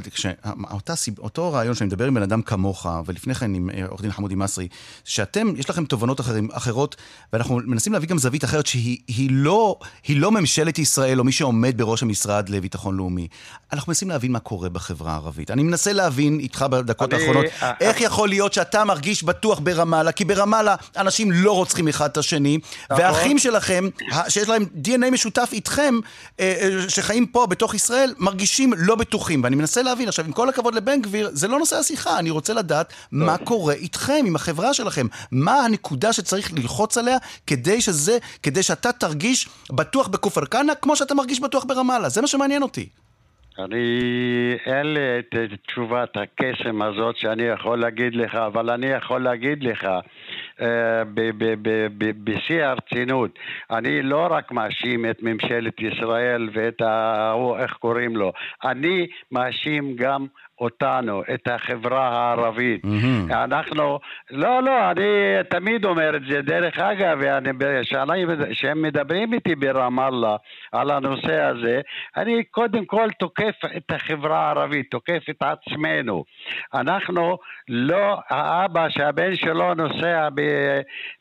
אותה, אותו רעיון שאני מדבר עם בן אדם כמוך, ולפני כן עם אה, עורך דין חמודי מסרי, שאתם, יש לכם תובנות אחרים, אחרות, ואנחנו מנסים להביא גם זווית אחרת שהיא לא, לא ממשלת ישראל או מי שעומד בראש המשרד לביטחון לאומי. אנחנו מנסים להבין מה קורה בחברה הערבית. אני מנסה להבין איתך בדקות אני, האחרונות, אה, איך יכול להיות שאתה מרגיש בטוח ברמאללה, כי ברמאללה אנשים לא רוצחים אחד את השני, נכון. והאחים שלכם, שיש להם DNA משותף איתכם, אה, אה, שחיים פה בתוך ישראל, מרגישים לא בטוחים. ואני מנסה להבין, עכשיו, עם כל הכבוד לבן גביר, זה לא נושא השיחה, אני רוצה לדעת מה קורה איתכם, עם החברה שלכם. מה הנקודה שצריך ללחוץ עליה כדי שזה, כדי שאתה תרגיש בטוח בכפר כנא, כמו שאתה מרגיש בטוח ברמאללה. זה מה שמעניין אותי. אני, אין לי את תשובת הקסם הזאת שאני יכול להגיד לך, אבל אני יכול להגיד לך אה, בשיא הרצינות, אני לא רק מאשים את ממשלת ישראל ואת ההוא, איך קוראים לו, אני מאשים גם אותנו, את החברה הערבית. Mm-hmm. אנחנו, לא, לא, אני תמיד אומר את זה. דרך אגב, כשהם מדברים איתי ברמאללה על הנושא הזה, אני קודם כל תוקף את החברה הערבית, תוקף את עצמנו. אנחנו לא, האבא שהבן שלו נוסע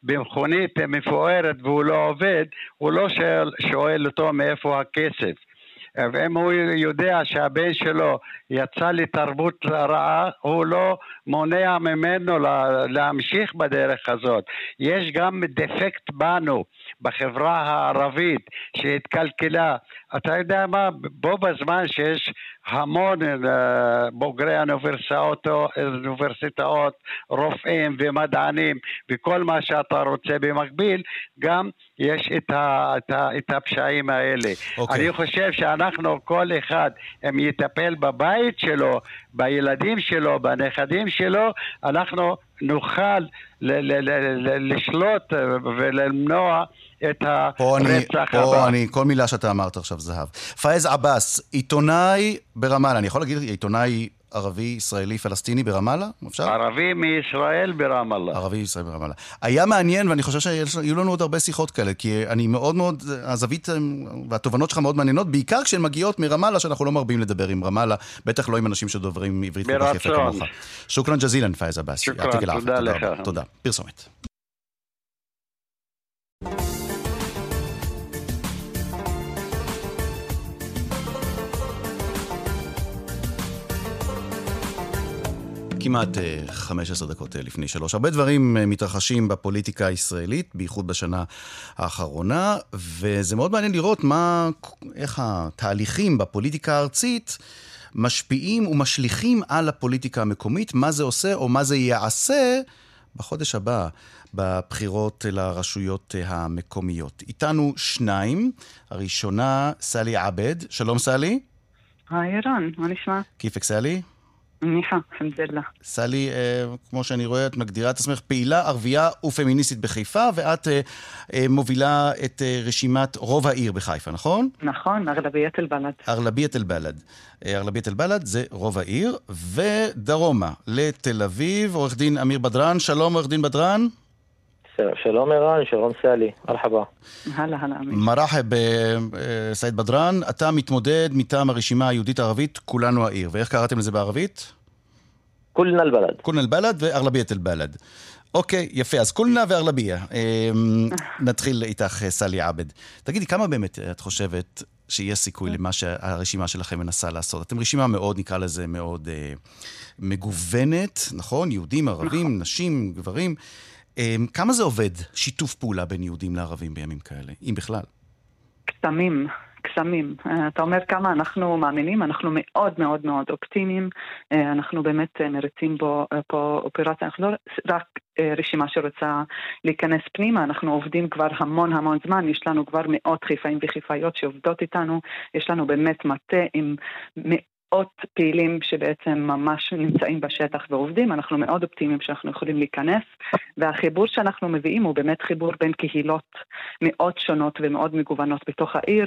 במכונית מפוארת והוא לא עובד, הוא לא שואל, שואל אותו מאיפה הכסף. ואם הוא יודע שהבן שלו יצא לתרבות רעה, הוא לא מונע ממנו להמשיך בדרך הזאת. יש גם דפקט בנו, בחברה הערבית, שהתקלקלה. אתה יודע מה, בו בזמן שיש המון אה, בוגרי האוניברסיטאות, אוניברסיטאות, רופאים ומדענים וכל מה שאתה רוצה במקביל, גם יש את, ה, את, ה, את הפשעים האלה. Okay. אוקיי. אני חושב שאנחנו, כל אחד, אם יטפל בבית שלו, בילדים שלו, בנכדים שלו, אנחנו נוכל ל- ל- ל- לשלוט ולמנוע את הרצח הבא. פה אני, כל מילה שאתה אמרת עכשיו זהב. פאיז עבאס, עיתונאי ברמאללה, אני יכול להגיד עיתונאי ערבי, ישראלי, פלסטיני ברמאללה? אפשר? ערבי מישראל ברמאללה. ערבי מישראל ברמאללה. היה מעניין, ואני חושב שיהיו לנו עוד הרבה שיחות כאלה, כי אני מאוד מאוד, הזווית והתובנות שלך מאוד מעניינות, בעיקר כשהן מגיעות מרמאללה, שאנחנו לא מרבים לדבר עם רמאללה, בטח לא עם אנשים שדוברים עברית כל כך יפה כמוך. שוכרן ג'זילן, פאיז עבאס. שוכרן, תודה לך. תודה. פרסומת. כמעט 15 אה, דקות אה, לפני שלוש. הרבה דברים אה, מתרחשים בפוליטיקה הישראלית, בייחוד בשנה האחרונה, וזה מאוד מעניין לראות מה, איך התהליכים בפוליטיקה הארצית משפיעים ומשליכים על הפוליטיקה המקומית, מה זה עושה או מה זה יעשה בחודש הבא בבחירות לרשויות המקומיות. איתנו שניים, הראשונה סלי עבד, שלום סלי. היי ערן, מה נשמע? כיפק סלי? ניחא, חמדללה. סלי, אה, כמו שאני רואה, את מגדירה את עצמך פעילה ערבייה ופמיניסטית בחיפה, ואת אה, אה, מובילה את רשימת רוב העיר בחיפה, נכון? נכון, ארלביית אל-בלד. ארלביית אל-בלד. ארלביית אל-בלד זה רוב העיר, ודרומה לתל אביב, עורך דין אמיר בדראן. שלום, עורך דין בדראן. שלום ערן, שלום סאלי, מרחבה. הלאה, הלאה. מרחב אה, אה, סעיד בדראן, אתה מתמודד מטעם הרשימה היהודית-ערבית כולנו העיר. ואיך קראתם לזה בערבית? כולנה אל-בלד. כולנה אל-בלד וארלביית אל-בלד. אוקיי, יפה, אז כולנה וארלביה. אה, נתחיל איתך, סלי עבד. תגידי, כמה באמת את חושבת שיש סיכוי למה שהרשימה שלכם מנסה לעשות? אתם רשימה מאוד, נקרא לזה, מאוד אה, מגוונת, נכון? יהודים, ערבים, נשים, גברים. אה, כמה זה עובד, שיתוף פעולה בין יהודים לערבים בימים כאלה, אם בכלל? קסמים, קסמים. אה, אתה אומר כמה אנחנו מאמינים, אנחנו מאוד מאוד מאוד אופטימיים, אה, אנחנו באמת אה, מריצים בו פה אופרציה, אנחנו לא רק רשימה שרוצה להיכנס פנימה, אנחנו עובדים כבר המון המון זמן, יש לנו כבר מאות חיפאים וחיפאיות שעובדות איתנו, יש לנו באמת מטה עם מאות פעילים שבעצם ממש נמצאים בשטח ועובדים, אנחנו מאוד אופטימיים שאנחנו יכולים להיכנס, והחיבור שאנחנו מביאים הוא באמת חיבור בין קהילות מאוד שונות ומאוד מגוונות בתוך העיר,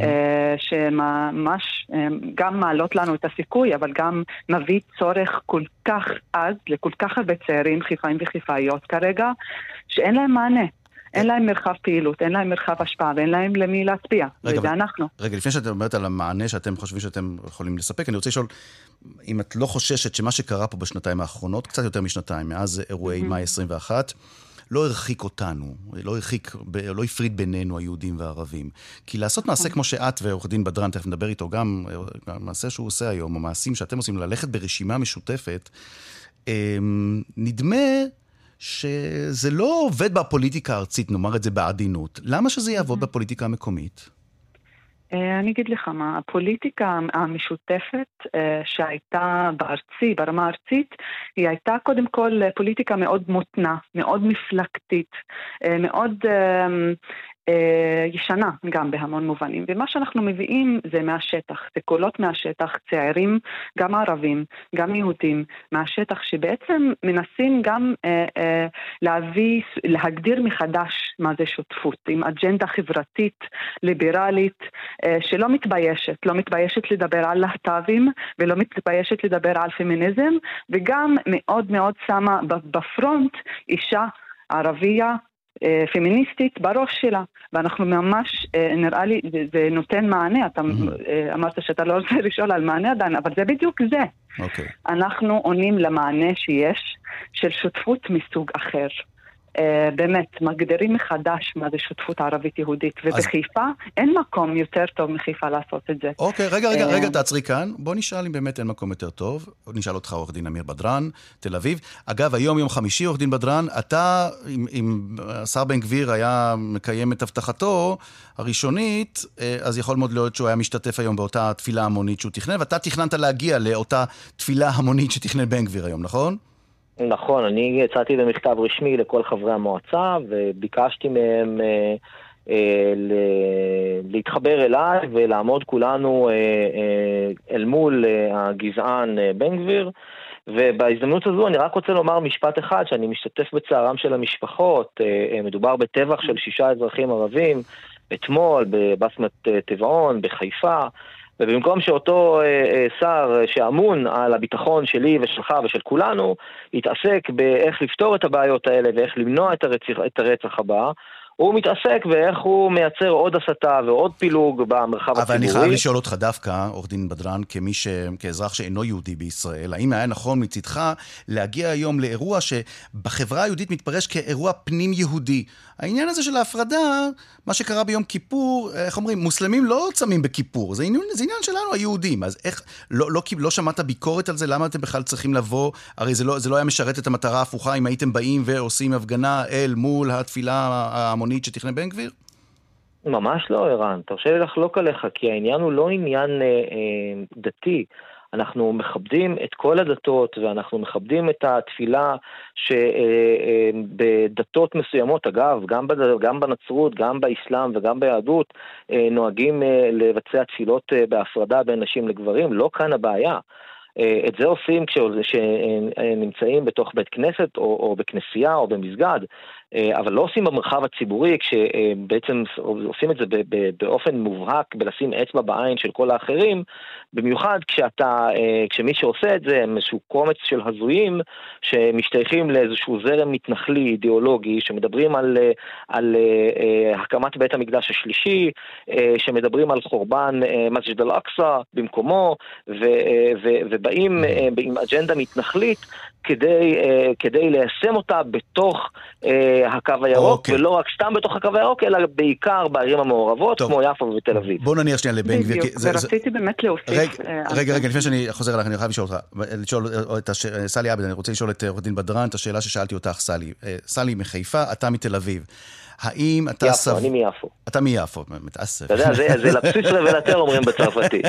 אה, שממש אה, גם מעלות לנו את הסיכוי, אבל גם מביא צורך כל כך עז לכל כך הרבה צעירים, חיפאים וחיפאיות כרגע, שאין להם מענה. אין להם מרחב פעילות, אין להם מרחב השפעה ואין להם למי להצביע, רגע, וזה אנחנו. רגע, לפני שאת אומרת על המענה שאתם חושבים שאתם יכולים לספק, אני רוצה לשאול, אם את לא חוששת שמה שקרה פה בשנתיים האחרונות, קצת יותר משנתיים, מאז אירועי מאי 21, לא הרחיק אותנו, לא הרחיק, לא הפריד בינינו, היהודים והערבים. כי לעשות מעשה כמו שאת ועורך דין בדראן, תכף נדבר איתו, גם אה, מעשה שהוא עושה היום, או מעשים שאתם עושים, ללכת ברשימה משותפת, אמ, נדמה שזה לא עובד בפוליטיקה הארצית, נאמר את זה בעדינות. למה שזה יעבוד בפוליטיקה המקומית? אה, אני אגיד לך מה, הפוליטיקה המשותפת אה, שהייתה בארצי, ברמה הארצית, היא הייתה קודם כל אה, פוליטיקה מאוד מותנה, מאוד מפלגתית, מאוד ישנה גם בהמון מובנים. ומה שאנחנו מביאים זה מהשטח, זה קולות מהשטח, צעירים, גם ערבים, גם יהודים, מהשטח שבעצם מנסים גם אה, אה, להביא, להגדיר מחדש מה זה שותפות, עם אג'נדה חברתית, ליברלית, אה, שלא מתביישת, לא מתביישת לדבר על להט"בים ולא מתביישת לדבר על פמיניזם, וגם מאוד מאוד שמה בפרונט אישה ערבייה. אה, פמיניסטית בראש שלה, ואנחנו ממש, אה, נראה לי, זה, נותן מענה, אתה אה, אמרת שאתה לא רוצה לשאול על מענה עדיין, אבל זה בדיוק זה. אוקיי. אנחנו עונים למענה שיש של שותפות מסוג אחר. Uh, באמת, מגדירים מחדש מה זה שותפות ערבית-יהודית, ובחיפה אין מקום יותר טוב מחיפה לעשות את זה. אוקיי, רגע, רגע, אה, רגע, תעצרי כאן. בוא נשאל אם באמת אין מקום יותר טוב. נשאל אותך, עורך דין אמיר בדראן, תל אביב. אגב, היום יום חמישי, עורך דין בדראן, אתה, אם, אם השר בן גביר היה מקיים את הבטחתו הראשונית, אה, אז יכול מאוד להיות שהוא היה משתתף היום באותה תפילה המונית שהוא תכנן, ואתה תכננת להגיע לאותה תפילה המונית שתכנן בן גביר היום, נכון? נכון, אני יצאתי במכתב רשמי לכל חברי המועצה וביקשתי מהם אה, אה, ל- להתחבר אליי ולעמוד כולנו אה, אה, אל מול אה, הגזען אה, בן גביר. ובהזדמנות הזו אני רק רוצה לומר משפט אחד, שאני משתתף בצערם של המשפחות. אה, אה, מדובר בטבח של שישה אזרחים ערבים אתמול בבסמת אה, טבעון, בחיפה. ובמקום שאותו אה, אה, שר שאמון על הביטחון שלי ושלך ושל כולנו, יתעסק באיך לפתור את הבעיות האלה ואיך למנוע את הרצח הבא, הוא מתעסק באיך הוא מייצר עוד הסתה ועוד פילוג במרחב אבל אני הציבורי. חייב לשאול אותך דווקא, עורך דין בדראן, כמי ש... כאזרח שאינו יהודי בישראל, האם היה נכון מצידך להגיע היום לאירוע שבחברה היהודית מתפרש כאירוע פנים-יהודי? העניין הזה של ההפרדה, מה שקרה ביום כיפור, איך אומרים, מוסלמים לא צמים בכיפור, זה עניין, זה עניין שלנו היהודים, אז איך, לא, לא, לא שמעת ביקורת על זה? למה אתם בכלל צריכים לבוא? הרי זה לא, זה לא היה משרת את המטרה ההפוכה אם הייתם באים ועושים הפגנה אל מול התפילה ההמונית שתכנן בן גביר? ממש לא, ערן. תרשה לי לחלוק עליך, כי העניין הוא לא עניין אה, אה, דתי. אנחנו מכבדים את כל הדתות ואנחנו מכבדים את התפילה שבדתות מסוימות, אגב, גם, גם בנצרות, גם באסלאם וגם ביהדות, נוהגים לבצע תפילות בהפרדה בין נשים לגברים, לא כאן הבעיה. אה, את זה עושים כשנמצאים בתוך בית כנסת או, או בכנסייה או במסגד. אה, אבל לא עושים במרחב הציבורי, כשבעצם עושים את זה באופן מובהק, בלשים אצבע בעין של כל האחרים, במיוחד כשאתה, אה, כשמי שעושה את זה הם איזשהו קומץ של הזויים שמשתייכים לאיזשהו זרם מתנחלי אידיאולוגי, שמדברים על, אה, על הקמת בית המקדש השלישי, שמדברים על חורבן מסג'ד אל-אקצא במקומו, ו, ו, ובאים עם אג'נדה מתנחלית כדי, כדי ליישם אותה בתוך הקו הירוק, אוקיי. ולא רק סתם בתוך הקו הירוק, אלא בעיקר בערים המעורבות, טוב. כמו יפו ותל אביב. בוא נניח שנייה לבן גביר. בדיוק, ורציתי באמת להוסיף... רגע, אה, רגע, רגע, לפני שאני חוזר אליך, אני חייב לשאול אותך, לשאול את הש... סלי עבד, אני רוצה לשאול את עורך דין בדרן את השאלה ששאלתי אותך, סלי. אה, סלי מחיפה, אתה מתל אביב. האם אתה... יפו, סב... אני מיפו. אתה מיפו, מתאסף. אתה יודע, זה לפסיס רבלטר אומרים בצרפתית.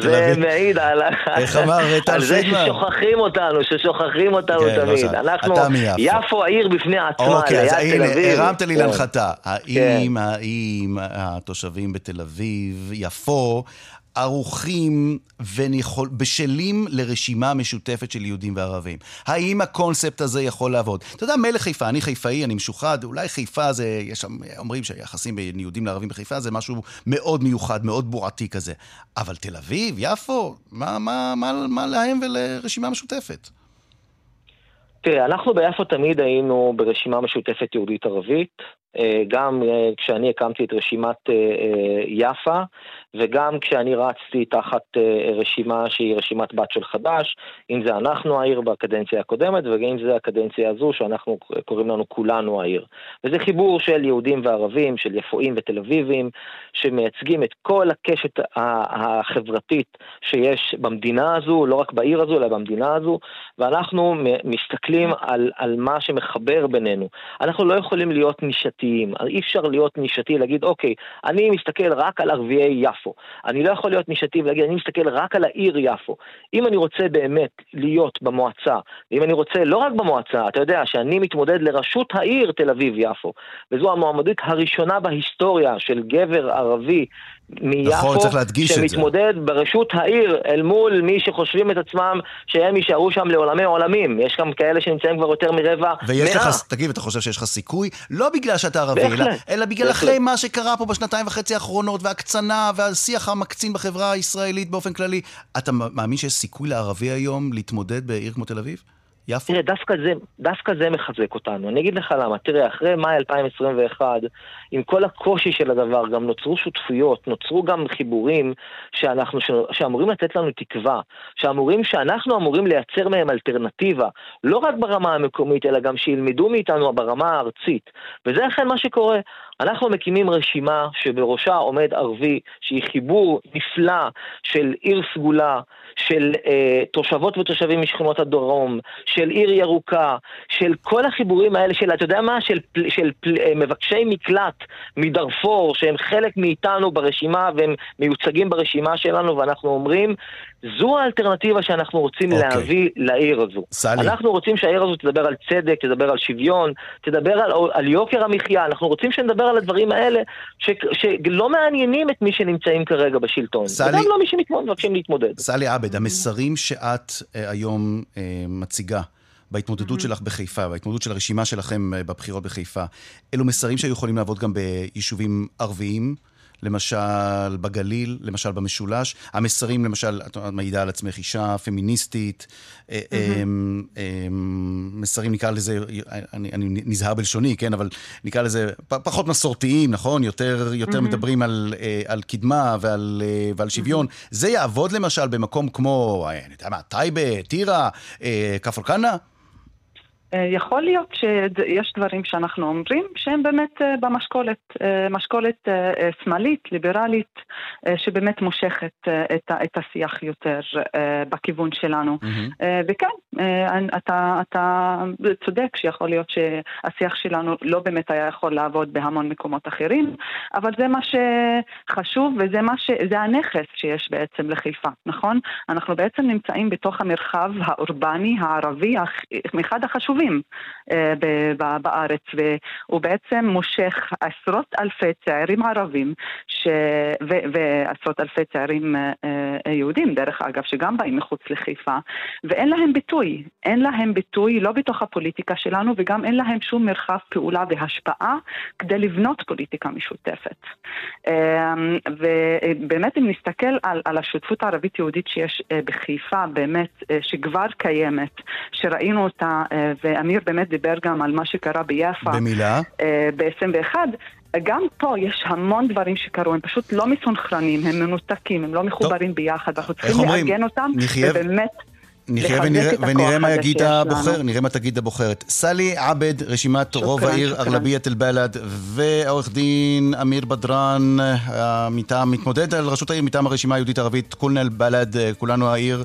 זה מעיד על זה ששוכחים אותנו, ששוכחים אותנו כן, תמיד. אנחנו, יפו העיר בפני עצמה, אוקיי, אז הנה, הרמת לי כן. להנחתה. האם התושבים בתל אביב, יפו, ערוכים ובשלים לרשימה משותפת של יהודים וערבים. האם הקונספט הזה יכול לעבוד? אתה יודע, מלך חיפה, אני חיפאי, אני משוחד, אולי חיפה זה, יש שם, אומרים שהיחסים בין יהודים לערבים בחיפה זה משהו מאוד מיוחד, מאוד בועתי כזה. אבל תל אביב, יפו, מה, מה, מה, מה להם ולרשימה משותפת? תראה, אנחנו ביפו תמיד היינו ברשימה משותפת יהודית-ערבית. אה, גם אה, כשאני הקמתי את רשימת אה, יפה, וגם כשאני רצתי תחת רשימה שהיא רשימת בת של חד"ש, אם זה אנחנו העיר בקדנציה הקודמת, ואם זה הקדנציה הזו שאנחנו קוראים לנו כולנו העיר. וזה חיבור של יהודים וערבים, של יפואים ותל אביבים, שמייצגים את כל הקשת החברתית שיש במדינה הזו, לא רק בעיר הזו, אלא במדינה הזו, ואנחנו מסתכלים על, על מה שמחבר בינינו. אנחנו לא יכולים להיות. נישתיים. אי אפשר להיות נישתי, להגיד, אוקיי, אני מסתכל רק על ערביי יפו. אני לא יכול להיות נישתי ולהגיד, אני מסתכל רק על העיר יפו. אם אני רוצה באמת להיות במועצה, ואם אני רוצה לא רק במועצה, אתה יודע שאני מתמודד לראשות העיר תל אביב-יפו, וזו המועמדות הראשונה בהיסטוריה של גבר ערבי מיפו, נכון, צריך להדגיש שמתמודד בראשות העיר אל מול מי שחושבים את עצמם שהם יישארו שם לעולמי עולמים. יש גם כאלה שנמצאים כבר יותר מרבע ויש מאה. לך, תגיד, אתה חושב שיש לך סיכוי? לא בגלל שאתה ערבי, אלא, אלא בגלל בהחלט. אחרי מה שקרה פה בשנתיים וחצי האחרונות, והקצנה, והשיח המקצין בחברה הישראלית באופן כללי. אתה מאמין שיש סיכוי לערבי היום להתמודד בעיר כמו תל אביב? יפו? תראה, דווקא זה, דווקא זה מחזק אותנו. אני אגיד לך למה. תראה, אחרי מאי 2021, עם כל הקושי של הדבר, גם נוצרו שותפויות, נוצרו גם חיבורים שאנחנו, שאמורים לתת לנו תקווה, שאמורים, שאנחנו אמורים לייצר מהם אלטרנטיבה, לא רק ברמה המקומית, אלא גם שילמדו מאיתנו ברמה הארצית. וזה אכן מה שקורה. אנחנו מקימים רשימה שבראשה עומד ערבי, שהיא חיבור נפלא של עיר סגולה, של אה, תושבות ותושבים משכונות הדרום, של עיר ירוקה, של כל החיבורים האלה של, אתה יודע מה? של, של, של אה, מבקשי מקלט מדארפור, שהם חלק מאיתנו ברשימה והם מיוצגים ברשימה שלנו, ואנחנו אומרים, זו האלטרנטיבה שאנחנו רוצים okay. אוקיי. להביא לעיר הזו. סלי. אנחנו רוצים שהעיר הזו תדבר על צדק, תדבר על שוויון, תדבר על, על יוקר המחיה, אנחנו רוצים שנדבר על הדברים האלה ש, שלא מעניינים את מי שנמצאים כרגע בשלטון. סלי... וגם לא מי שמבקשים להתמודד. סלי עבד, המסרים שאת uh, היום uh, מציגה בהתמודדות mm-hmm. שלך בחיפה, בהתמודדות של הרשימה שלכם uh, בבחירות בחיפה, אלו מסרים שהיו יכולים לעבוד גם ביישובים ערביים? למשל בגליל, למשל במשולש. המסרים, למשל, את מעידה על עצמך אישה פמיניסטית, mm-hmm. מסרים, נקרא לזה, אני, אני נזהר בלשוני, כן, אבל נקרא לזה פחות מסורתיים, נכון? יותר, יותר mm-hmm. מדברים על, אה, על קדמה ועל, ועל שוויון. Mm-hmm. זה יעבוד למשל במקום כמו, אני יודע מה, טייבה, טירה, כפר כנא? אה, יכול להיות שיש דברים שאנחנו אומרים שהם באמת אה, במשקולת, אה, משקולת שמאלית, ליברלית, שבאמת מושכת את השיח יותר בכיוון שלנו. Mm-hmm. וכן, אתה, אתה צודק שיכול להיות שהשיח שלנו לא באמת היה יכול לעבוד בהמון מקומות אחרים, אבל זה מה שחשוב וזה מה ש... זה הנכס שיש בעצם לחיפה, נכון? אנחנו בעצם נמצאים בתוך המרחב האורבני הערבי, אחד החשובים. חשובים אה, בארץ, והוא בעצם מושך עשרות אלפי צעירים ערבים ש... ו... ועשרות אלפי צעירים אה, אה, יהודים, דרך אגב, שגם באים מחוץ לחיפה, ואין להם ביטוי. אין להם ביטוי לא בתוך הפוליטיקה שלנו, וגם אין להם שום מרחב פעולה והשפעה כדי לבנות פוליטיקה משותפת. ובאמת, אם נסתכל על, על השותפות הערבית-יהודית שיש בחיפה, באמת, שכבר קיימת, שראינו אותה, ואמיר באמת דיבר גם על מה שקרה ביפו. במילה? אה, ב-21. גם פה יש המון דברים שקרו, הם פשוט לא מסונכרנים, הם מנותקים, הם לא מחוברים טוב. ביחד, אנחנו צריכים לארגן אותם, נחיה... ובאמת... נחיה ונראה, ונראה מה יגיד הבוחר, נראה מה תגיד הבוחרת. סלי עבד, רשימת שוקרן, רוב העיר אגלביית אל-בלד, ועורך דין אמיר בדראן, מטעם, מתמודד על ראשות העיר מטעם הרשימה היהודית ערבית, כולנה אל-בלד, כולנו העיר.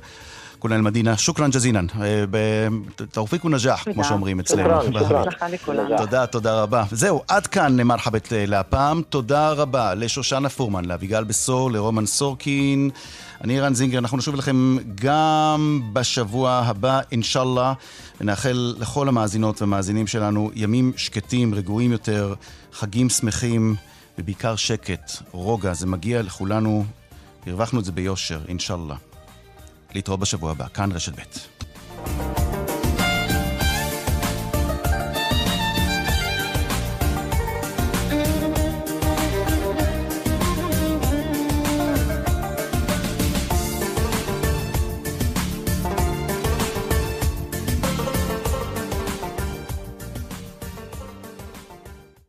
כולל מדינה. שוכרן ג'זינן. אה, תאופיקו נג'אח, כמו שאומרים אצלנו. תודה, תודה רבה. זהו, עד כאן מרחבת אה, להפעם. תודה רבה לשושנה פורמן, לאביגל בשור, לרומן סורקין. אני רן זינגר, אנחנו נשוב אליכם גם בשבוע הבא, אינשאללה, ונאחל לכל המאזינות והמאזינים שלנו ימים שקטים, רגועים יותר, חגים שמחים, ובעיקר שקט, רוגע, זה מגיע לכולנו, הרווחנו את זה ביושר, אינשאללה. להתראות בשבוע הבא, כאן רשת ב'.